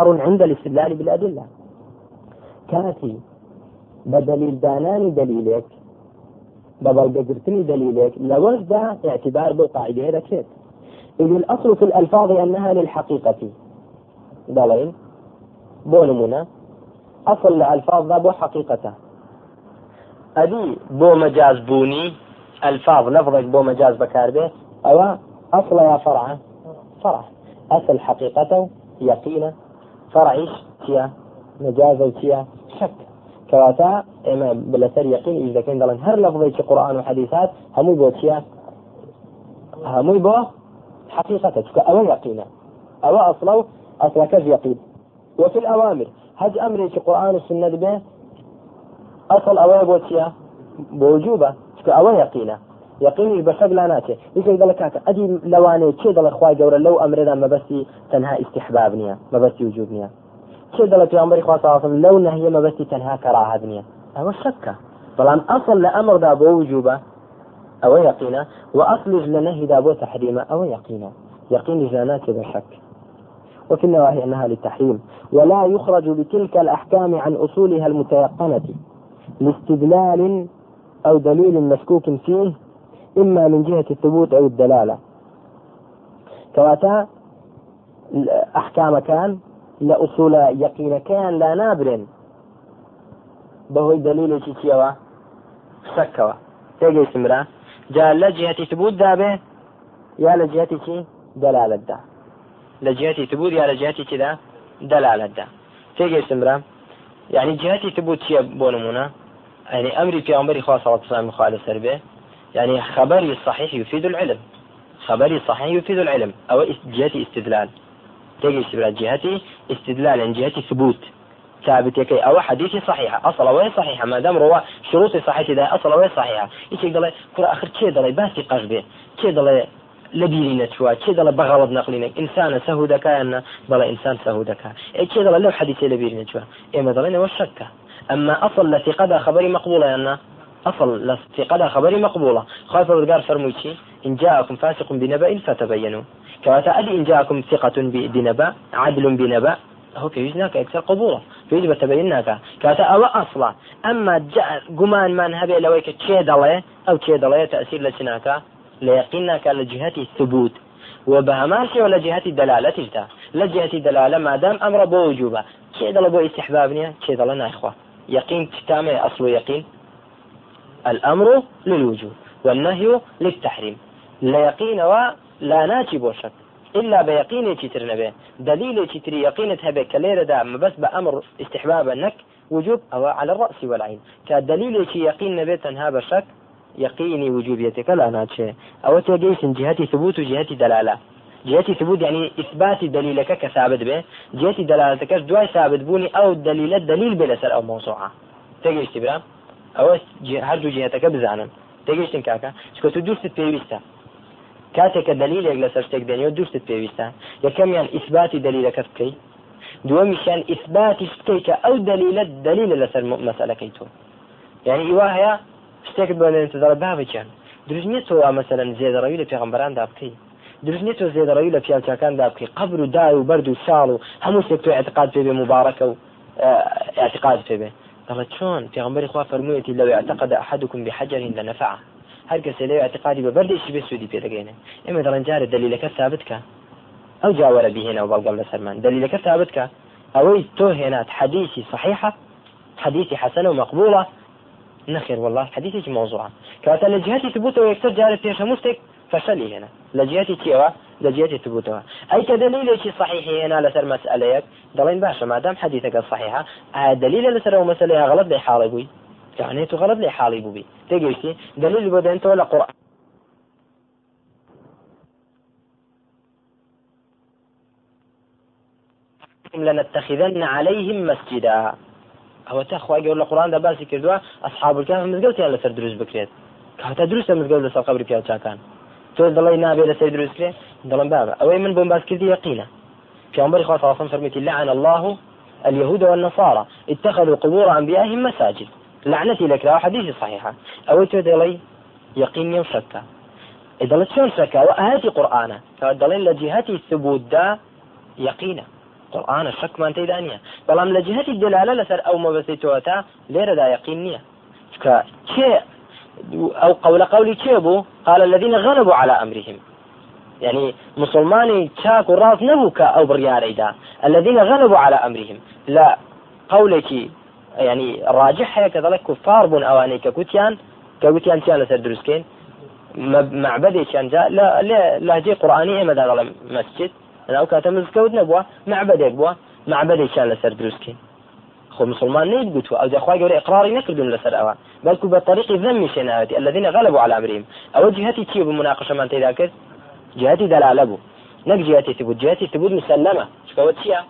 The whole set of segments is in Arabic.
عند الاستدلال بالأدلة. كاتي بدليل داناني دليلك ببلغتني دليلك لوجد اعتبار بالقاعدة هذا كيف؟ إذ الأصل في الألفاظ أنها للحقيقة. دليل؟ بو أصل الألفاظ ذا بو حقيقته أدي بو مجاز بوني. ألفاظ لفظك بو مجاز بكار به. أو أصل يا فرع فرع. أصل حقيقته يقينة فرعيش تيا مجاز تيا شك. كواتا إما بلسر يقين إذا كان دلن هر لفظي قرآن وحديثات همو بو تيا همو بو حقيقة أو يقينة أو أصله أصل كذ يقين. وفي الأوامر. هج أمري في قرآن والسنة به أصل أوي بوتيا بوجوبة. أو بشق لا ناتي يقول يقول لك أدي لواني كي دل إخوة جورا لو أمر ما بس ما بس وجوب نيا كي دل في أمر إخوة صلى الله عليه وسلم لو نهي ما بس تنها كراهة نيا أو شكة طبعا أصل لأمر دا بوجوبة أو يقينة وأصل لنهي دا بو تحريمة أو يقينة يقين جانات بشك وفي النواهي أنها للتحريم. ولا يخرج بتلك الأحكام عن أصولها المتيقنة لاستدلال أو دليل مشكوك فيه إما من جهة الثبوت أو الدلالة. كواتا أحكام كان لأصول يقين كان لا نابر بهو دليل تيتيوا سكوا تيجي سمرا. جاء لجهة ثبوت دابه يا لجهة دلالة دا. لجهة ثبوت يا لجهة كذا دلالة دا. تيجي سمرا. يعني جهتي ثبوت هي بونمونا. يعني أمري في أمري خاصة عليه وسلم سربه يعني خبري الصحيح يفيد العلم. خبري الصحيح يفيد العلم. أو جهتي استدلال. تجي استدلال جهتي استدلال عن جهتي ثبوت. ثابت يكي. أو حديثي صحيحة أصلا وين صحيحة. ما دام روا شروطي صحيحة ده أصلا وين صحيحة. يقول كل آخر كي دلي باسي قصبه كي دلي لبيري نتوا كي دلي بغلط نقلينك إنسان سهودك أن بلا إنسان سهودك إيه كي دلي لو حديثي لبيري نتوا إيه ما دلي وشكه أما أصل لثقة خبري مقبولة أن أصل لثقة خبري مقبولة. خايف الرجال فرموتي إن جاءكم فاسق بنبأ فتبينوا. كواتا أدي إن جاءكم ثقة بنبأ عدل بنبأ. هو في وجناك أكثر قبولا في وجب تبيناك. كاتا أو أصلا أما جاء قمان من هبي لويك تشيد الله أو تشيد الله تأثير لسناك ليقينك لجهة الثبوت. وبهماشي ولا جهة الدلالة تجتا لجهة الدلالة ما دام أمر بوجوبة. تشيد الله بو استحبابني تشيد الله ناخوة يقين تتامى أصل يقين الأمر للوجوب والنهي للتحريم. لا يقين ولا ناتي بوشك إلا بيقين تتر نبي. دليل تتر يقين هبه كليرة دا بس بأمر استحباب أنك وجوب أو على الرأس والعين. كدليل يقين نبي تنها بشك يقيني وجوبيتك لا ناتشي أو تجيس جهتي ثبوت وجهتي دلالة. جهتي ثبوت يعني إثبات دليلك كثابت به. جهتي دلالتك دواي ثابت بوني أو دليل الدليل بلا سر أو موضوعة تجيش تبرا أو هردو جهتك بزانا تجيش تنكاكا شكو تدوست بيويستا كاتك دليل يقل سرتك دنيا ودوست بيويستا يكم يعني إثبات دليلك بكي دومشان إثبات شتيك أو دليل الدليل لسر مسألة كيتو يعني إيواها شتێک بۆ انتظار بابکیان دروست نیە تۆ مثلا زێدەڕەوی لە پێغمبەراندا بکەی. دروست نیە تۆ زێدەڕەوی لە پیاچەکاندا بکەی. قبر و دار و بەرد و ساڵ و هەموو شتێک تۆ اعتقاد پێ بێ مبارەکە و اعتقاد پێ دەڵێ چۆن پێغمبەری خوا فەرموویەتی لەوێ اعتقد أحدكم بحجر لنفعه. هەر کەسێ لەوێ اعتقادی بە بەردێکی بێ سوودی پێ دەگەینێ ئێمە دەڵێن جارە دلیلەکە ثابت کە ئەو جاوەرە بهێنە و بەڵگەڵ لەسەرمان دلیلەکە ثابت کە ئەوەی تۆ هێنات حديثي صحيحة حديثي حسنة ومقبولة نخير والله حديثك موضوعة. كانت لجهتي ثبوته ويكتر جارة فيها فشلي هنا. لجهتي تيوا لجهتي ثبوتها أي كدليل شيء صحيح هنا لسر مسألة دلين باشا ما دام حديثك صحيحة آه دليل لسر مسألة غلط لي حالي بوي. يعني تو غلط لي حالي بوي تيجي دليل بدا انت ولا قرآن لنتخذن عليهم مسجدا. ئەوە تا خخوای گەور لە قڕاندا باسی کردووە ئەسحابکان مزگەوتیان لەسەر دروست بکرێت کاتە دروستە مزگەوت لەسەر قبری پیاچکان تۆ دڵی نابێت لەسەر دروستکرێ دڵم بابە ئەوەی من بۆم باسکردی یقینە پیامبری خوا الله فرميتي لعن الله اليهود والنصارى. اتخذوا قبور أنبيائهم مساجد. لعنتي لك لا حديث صحيحة أو تدلي يقين يوم شكا إذا شلون شكا وآياتي قرآنا فدلين لجهتي الثبوت دا يقينا قورآانە شەکمان تێدا نییە بەڵام لە جهتی دلالە لەسەر ئەو مەبەستیتەوە تا لێرەدا یقین نییە کە کێ أو قول قولي كيبو؟ قال الذين غلبوا على أمرهم. يعني مسلماني تشاك وراس نبوك أو برياريدا الذين غلبوا على أمرهم. لا قولك يعني راجح هي كذلك كفار بن أواني. كوتيان كوتيان تيان لسر دروسكين. معبدي كان جاء. لا لا لهجة قرآنية مدى مسجد أنا كاتم مزكوت نبوة. معبدي بوا معبدي كان لسر دروسكين. خو مسلمان نيد قلت أو ذا أخوي إقراري نكردون لسر أوا بل بطريق ذم شناوتي الذين غلبوا على أمرهم. أو جهتي تيو بمناقشة من تيداكس جهتي دلالة بو. نك جهتي ثبوت. جهتي ثبوت مسلمة. شكوت شيا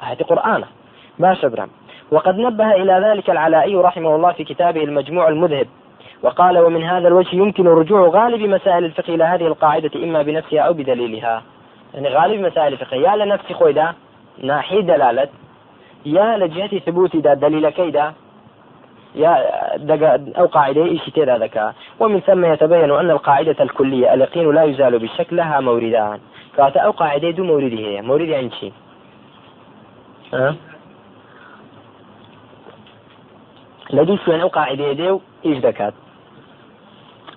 هاتي قرآن. ما شبرا وقد نبه إلى ذلك العلائي رحمه الله في كتابه المجموع المذهب. وقال ومن هذا الوجه يمكن رجوع غالب مسائل الفقه إلى هذه القاعدة إما بنفسها أو بدليلها. يعني غالب مسائل الفقه. يا لنفسي خويدا ناحي دلالة. يا لجهة ثبوت دا دليل كيدا؟ أو قاعدة إيش تيرا ذكاء ومن ثم يتبين أن القاعدة الكلية اليقين لا يزال بالشك لها موردان. كاتا أو قاعدة دو مورده هي. مورد عن شيء أه؟ لدي شوين أو قاعدة ديو إيش ذكات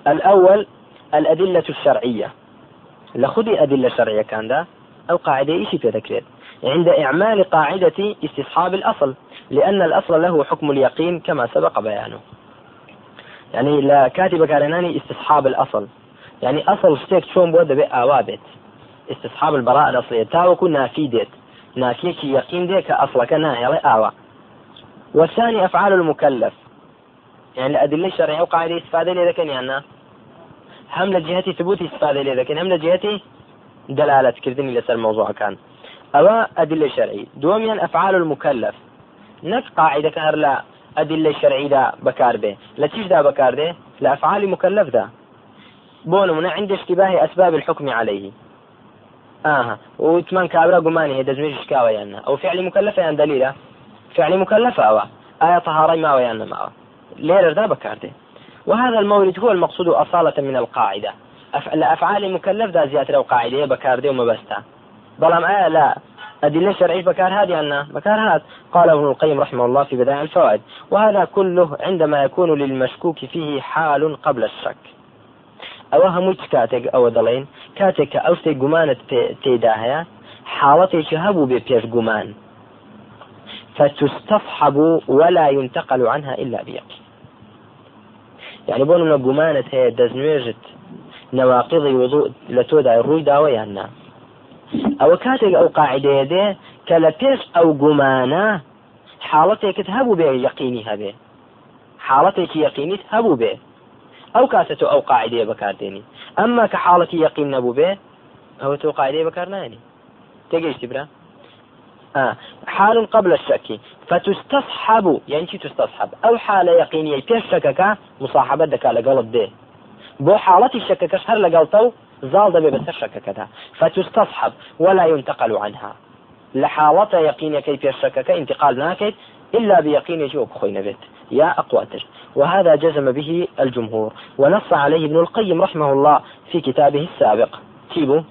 الأول الأدلة الشرعية. لخذي أدلة شرعية كان ده أو قاعدة إيش تذكرت عند إعمال قاعدة استصحاب الأصل لأن الأصل له حكم اليقين كما سبق بيانه. يعني لا كاتب كارناني استصحاب الأصل. يعني أصل ستيك شون بود بي آوابت. استصحاب البراءة الأصلية. تاوكو نافي ديت نافيك يقين ديك أصلك ناهي آوا والثاني أفعال المكلف. يعني الأدلة الشرعية وقاعدة استفادة لذلك يعني هم لجهتي ثبوت استفادة لذلك هم لجهتي دلالة. كردني لسر الموضوع كان. أو دوميا أفعال المكلف. نك قاعدة كهر لا أدلة شرعية دا بكار به لا تيش دا بكار ده لأفعال مكلف دا. بون من عند اشتباه أسباب الحكم عليه. آها. وثمان كابرا قماني هي دزميش شكاوة يعني أو فعل مكلفة يعني دليلة فعل مكلفة أو آية طهارة ما ويانا ما ليرر دا بكار ده وهذا المورد هو المقصود أصالة من القاعدة. الأفعال مكلف دا زيادة لو قاعدة بكار ده ومبستا بلام آية لا. أدلة شرعية بكار هذه أن بكار هذا. قال ابن القيم رحمه الله في بدائع الفوائد وهذا كله عندما يكون للمشكوك فيه حال قبل الشك. أو هموت كاتك أو دلين كاتك أو سي قمانة تيداهيا حالتك هبو ببيش قمان. فتصتصحب ولا ينتقل عنها إلا بيقين. يعني بون قمانة هي دزنويجت نواقضي وضوء لتودا الروي داويا ئەوە کاتێک ئەو قاعدەیە دێ کە لە پێش ئەو گومانە حاڵەتێکت هەبوو بێ یقینی هەبێ. حاڵەتێکی یقینیت هەبوو بێ. ئەو کاتە تۆ ئەو قاعدەیە بەکاردێنی. ئەمما کە حاڵەتی یقین نەبوو بێ ئەوە تۆ قاعدەیە بەکار نانی تێگەیشتی برا. حال قبل الشك. فتصحب يعني شي تستصحب؟ او حالة يقينية بيش شكك مصاحبة دكا لقلب به بو حالتي شككش هر لقلتو زال دەبێ بەسەر شەکەکەدا فتستصحب ولا ينتقل عنها. لحالة يقين كي بيشكك انتقال ناكد إلا بيقين يجوب خوي نبت. يا أقواتر وهذا جزم به الجمهور. ونص عليه ابن القيم رحمه الله في كتابه السابق. تيبو.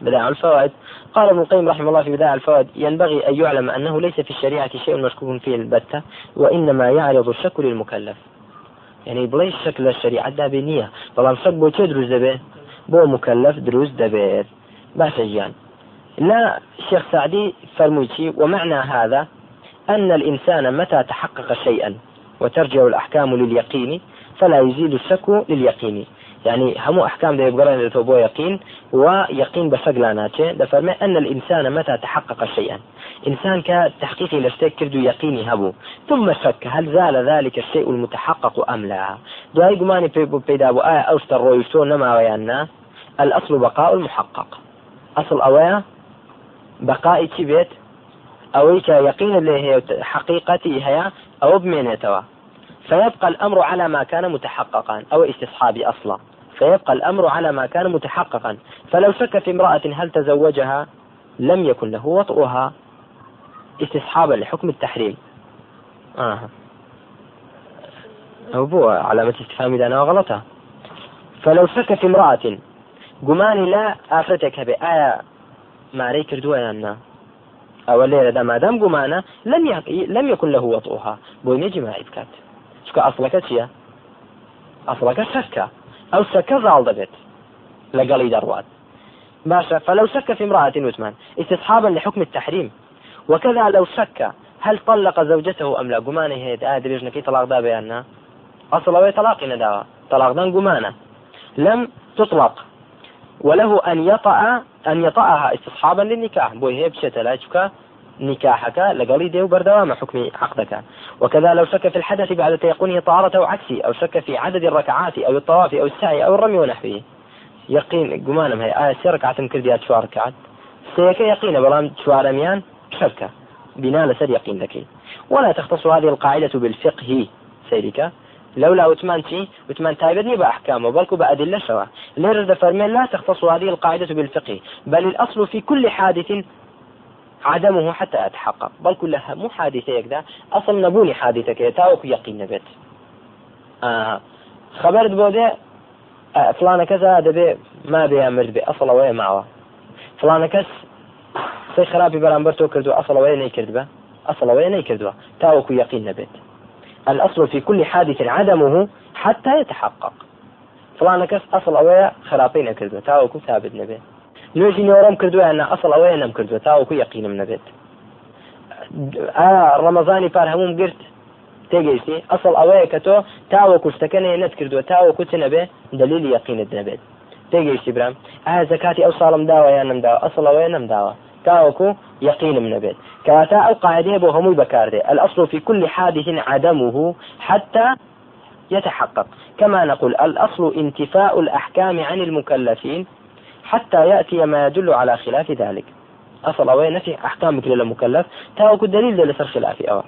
بداع الفوائد. قال ابن القيم رحمه الله في بداع الفوائد ينبغي أن يعلم أنه ليس في الشريعة شيء مشكوك فيه البتة وإنما يعرض الشك للمكلف يعني بلاي الشكل الشريعة دا بنية طبعا شك بو تدرس بۆ مكلف دروس دەبێت باشە ژیان لا شيخ سعدي فرمويتي ومعنى هذا أن الإنسان متى تحقق شيئا وترجع الأحكام لليقين فلا يزيد الشك لليقين. يعني هم أحكام ده يبقرن لتوبو يقين ويقين بفقلاناته ده فرمي أن الإنسان متى تحقق شيئا. إنسان كتحقيق لشتك كردو يقيني هبو. ثم شك هل زال ذلك الشيء المتحقق أم لا؟ دعي قماني بيدا بو آية أوستر رويشتون نما ويانا. الأصل بقاء المحقق. أصل أويا؟ بقاء تبيت أويك يقين اللي هي حقيقتي هي؟ أو بمينتوا فيبقى الأمر على ما كان متحققا أو استصحابي أصلا. فيبقى الأمر على ما كان متحققا. فلو شك في امرأة هل تزوجها؟ لم يكن له وطئها استصحابا لحكم التحريم. آه. أو بو علامة استفهام إذا أنا غلطها فلو شك في امرأة گومانی لا ئافرەتێک هەبێ ئایا مارەی کردووە یان نا؟ ئەوە لێرەدا مادام گومانە لم لم يكن له وطئها بۆی نێجی مای بکات. چکە ئەسڵەکە چییە؟ ئەسڵەکە سەکە ئەو سەکە زاڵ دەبێت لەگەڵی دەڕوات. باشا فلو شك في امرأة وثمان استصحابا لحكم التحريم وكذا لو شك هل طلق زوجته أم لا؟ قمانة هي آدري جنكي طلاق دا بيانا أصلا طلاق نداوة طلاق دان قمانة لم تطلق. وله أن يطأ أن يطأها استصحابا للنكاح. بوي هي بشتى لا نكاحك لقالي ديو بردوام حكم عقدك. وكذا لو شك في الحدث بعد تيقونه طهارة عكسي أو شك في عدد الركعات أو الطواف أو السعي أو الرمي ونحوه. يقين قمانم هي آية سيرك عتم كرديا شوار ركعات سيك يقين بلام شوار أميان شركة. بناء لسر يقين لك ولا تختص هذه القاعدة بالفقه سيرك لولا وتمانتي وتمان تايبني بأحكامه بل بأدلة سوا. ليرد فرمين لا تختص هذه القاعدة بالفقه بل الأصل في كل حادث عدمه حتى أتحقق. بل كلها مو حادثة يكذا أصل نبوني حادثة تاوك يقين نبت آه خبرت بودي آه فلانة كذا دبي ما بي مرد بي أصل وين معه؟ فلانة كس سي خرابي برامبر تو كردو أصل وين يكرد به أصل وين يكرد تاوك يقين نبت الأصل في كل حادث عدمه حتى يتحقق. فلانة كس أصل أويا خرابين كردو تاوكو ثابت نبت نوێژی نۆڕم کردووە ئەسڵ ئەوەیە نەم کردووە تاوەکو یقینم نەبێت ڕەمەزانی پار هەموم گرت تێگەیشتی ئەسڵ ئەوەیە کە تۆ تاوەکو شتەکە نێت کردووە تاوەکو چ نەبێ دلیل یقینت نەبێت تێگەیشتی برام. ئایا زکاتی ئەو ساڵم داوە یان نەمداوە ئەسڵ ئەوەیە نەمداوە تاوەکو یقینم نەبێت کەواتە ئەو قاعدة بۆ هەمووی بەکاردێ الأصل في كل حادث عدمه حتى يتحقق. كما نقول الأصل انتفاء الأحكام عن المكلفين حتى يأتي ما يدل على خلاف ذلك. أصل ئەوەیە نفي أحكام لەسەر المكلف تاوك الدليل لسر خلاف أو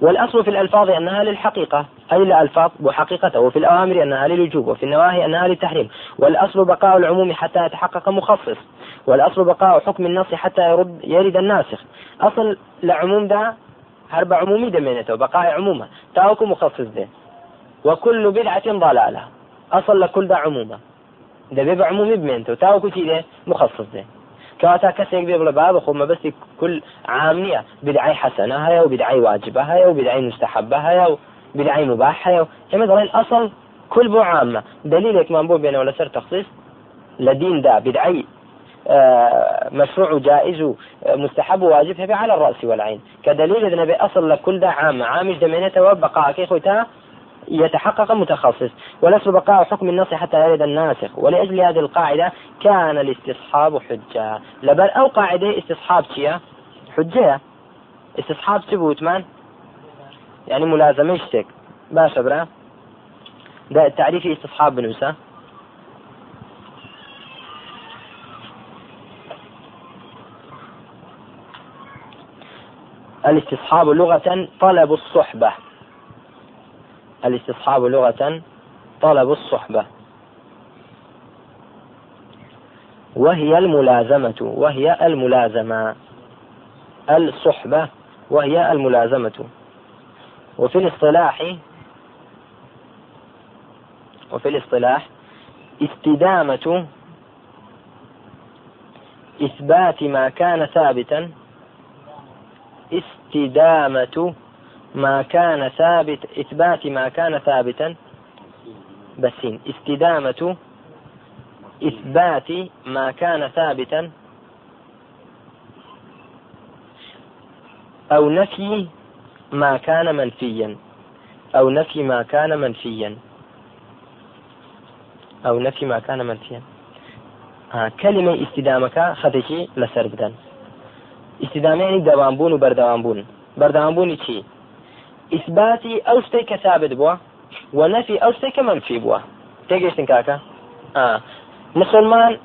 والأصل في الألفاظ أنها للحقيقة أي الألفاظ وحقيقته وفي الأوامر أنها للوجوب وفي النواهي أنها للتحريم. والأصل بقاء العموم حتى يتحقق مخصص. والأصل بقاء حكم النص حتى يرد يرد الناسخ. أصل لعموم ده هرب عمومي دمينته بقاء عمومة. تاوك مخصص ده وكل بدعة ضلالة. أصل لكل ده عمومة. دەبێ بە عمومی بمێنێتەوە تاوەکوتی دێ مخصص دێ کەواتا کەسێک بێ بڵێ با بخۆمە بەستی كل عام نییە بدعی حەسەنە هەیە و بدعی واجبە هەیە و بدعی مستحبە هەیە و بدعی مباح هەیە و ئێمە دەڵێن ئەسڵ كل بۆ عامە دلیلێکمان بۆ بێنەوە لەسەر تەخصیص لە دیندا بدعی مشروع وجائز ومستحب وواجب هبه على الرأس والعين. كدليل إذا نبي أصل لكل ده عام. عامش دمينته بقاء كيف يتحقق متخصص. والأصل بقاء حكم النص حتى يرد الناسخ. ولأجل هذه القاعدة كان الاستصحاب حجة. لبل أو قاعدة استصحاب شيا حجة. استصحاب ثبوت من؟ يعني ملازمة اشتك. باشا برا. ده التعريف استصحاب بنوسة. الاستصحاب لغة طلب الصحبة. الاستصحاب لغة طلب الصحبة. وهي الملازمة وهي الملازمة. الصحبة وهي الملازمة. وفي الاصطلاح وفي الاصطلاح استدامة إثبات ما كان ثابتا استدامة ما كان ثابت إثبات ما كان ثابتا بسين استدامة إثبات ما كان ثابتا أو نفي ما كان منفيا. أو نفي ما كان منفيا. أو نفي ما كان منفيا. آه كلمة استدامك خدشي لسر بدن استدامة يعني دوامبون وبردوامبون بردوامبوني چی؟ ئیسباتی ئەو شتەی کە ثابت بووە و نەفی ئەو شتێک کە منفی بووە. تێگەشتن کاکە؟ مسلمان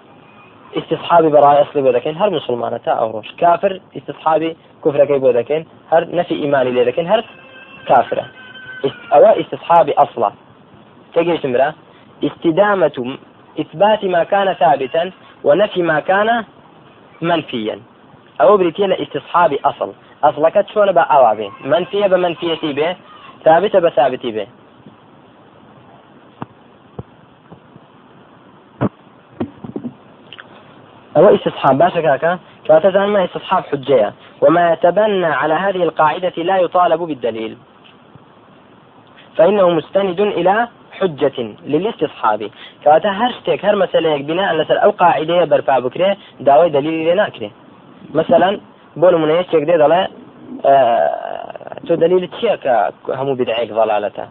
استصحابي براي أصلي بودكين هر مسلمانة تا أوروش كافر استصحابي كفر كي بودكين هر نفي إيماني لذكين هر كافرة أو استصحابي أصلا. تجي تمرة استدامة إثبات ما كان ثابتا ونفي ما كان منفيا أو بريتينا استصحابي أصل. ئەسڵەکە چۆنە بە ئاوا بێ منفیە بە منفیەتی بێ ئەوە ئیستصحاب باشە کاکە كاتزان ما استصحاب حجية. وما يتبنى على هذه القاعدة لا يطالب بالدليل. فإنه مستند إلى حجة للاستصحاب. کەواتە هەر شتێک هەر مەسلەیەک بنا لەسەر ئەو قاعدەیە بەرپا بکرێ داوای دلیلی لێ ناکرێ مثلا بۆ نمونە یەکێک دێ دەڵێ تۆ دلیل چییە کە هەموو بدعێک ضلالەتە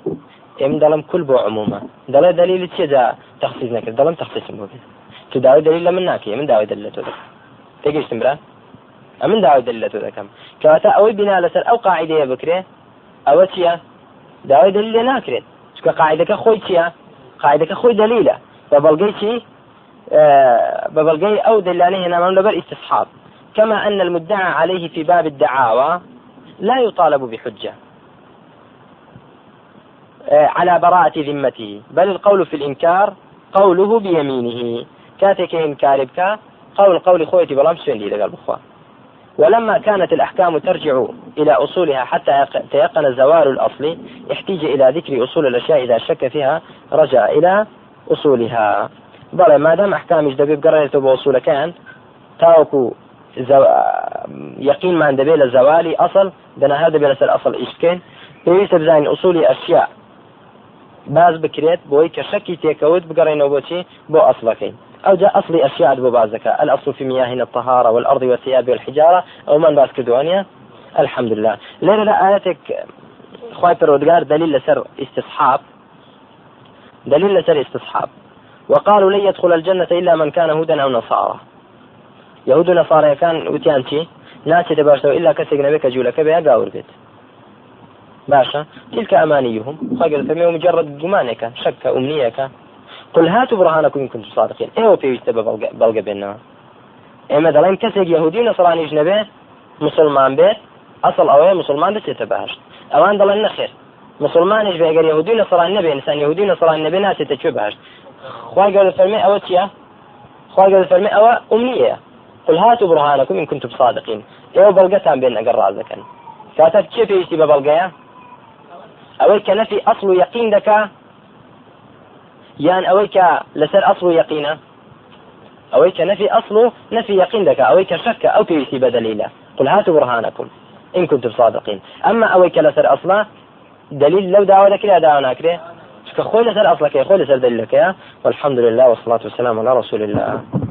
ئێمە دەڵێم كل بۆ عمومە. دەڵێ دلیل چیە جا تەخصیص نەکرد؟ دەڵم تەخصیصم بۆ تۆ داوای دلیل لە من ناکەی من داوای دلیل لە تۆ دەکەم. تێگەشتم برا؟ ئەمن داوای دلیل لە تۆ دەکەم. کەواتە ئەوەی بنا لەسەر ئەو قاعدەیە بکرێ ئەوە چییە؟ داوای دلیل لێ ناکرێت. چکە قاعدەکە خۆی چییە؟ قاعدەکە خۆی دلیلە. بە بەڵگەی چی؟ بە بەڵگەی ئەو دلانەی هێنامان لەبەر استصحاب كما أن المدعى عليه في باب الدعاوى لا يطالب بحجة على براءة ذمته. بل القول في الإنكار قوله بيمينه. كاتك إنكار بك قول قول خويتي بلام سوين لي قال بخوا ولما كانت الأحكام ترجع إلى أصولها حتى تيقن زوال الأصل احتيج إلى ذكر أصول الأشياء إذا شك فيها رجع إلى أصولها. بل ما دام أحكام دبيب قررت بأصول كان تاوكو زو... يقين ما دەبێ لە زەوالی ئەسڵ دەناها دەبێت لەسەر ئەسڵ ئیشکەین پێویستە بزانین ئوسولی ئەشیا باز بکرێت بۆی کە شەکی تێکەوت بگەڕێنەوە بۆچی بۆ ئەسڵەکەی أو جاء أصل أشياء بو بازك الأصل في مياهنا الطهارة والأرض والثياب والحجارة. أو من باس كردوانيا الحمد لله. لين لا آياتك خواي برودقار دليل لسر استصحاب. دليل لسر استصحاب. وقالوا لن يدخل الجنة إلا من كان هودا أو نصارى. یود لە فارەکان وتیان چی؟ ناچێ دەباشەوە ئللا کەسێک نەبێت کە جوولەکە بە گاور بێت. باشە تلکە ئەمانیهم خەگەڵمێ مجرد گومانێکە شەکە ئومنیەکە. قل هاتوا برهانكم إن كنتم صادقين. أيوة في وجه بلغ بيننا ئێمە دەڵێن کەسێک یهودی نەسەڵانیش نەبێت مسلمان بێت ئەسڵ ئەوەیە مسلمان دەچێتە بەهشت. ئەوان دەڵێن نەخێر. مسلمانش بێگەر یهودی نەسەڵان نەبێ ئینسان یهودی نەسەڵان نەبێ ناچێتە کوێ بەهشت؟ خوای گەورە فەرمێ ئەوە چییە؟ خوای گەورە فەرمێ ئەوە ئومنیە قل هاتوا برهانكم إن كنتم صادقين. إيه بلغتان بين أقر رازكا كاتب كيف يشتي ببلغيا أوي كنفي أصل يقين دكا؟ يان أوي لسر أصل يقينه أوي كنفي أصل نفي يقين دكا. أوي شك أو يشتي بدليلا قل هاتوا برهانكم إن كنتم صادقين. أما أوي لسر أصلا دليل لو دعوة لك لا دعوة ناكره خۆی لەسەر ئەسڵەکەی خۆی لەسەر دلیلەکەی والحمد لله والصلاة والسلام على رسول الله.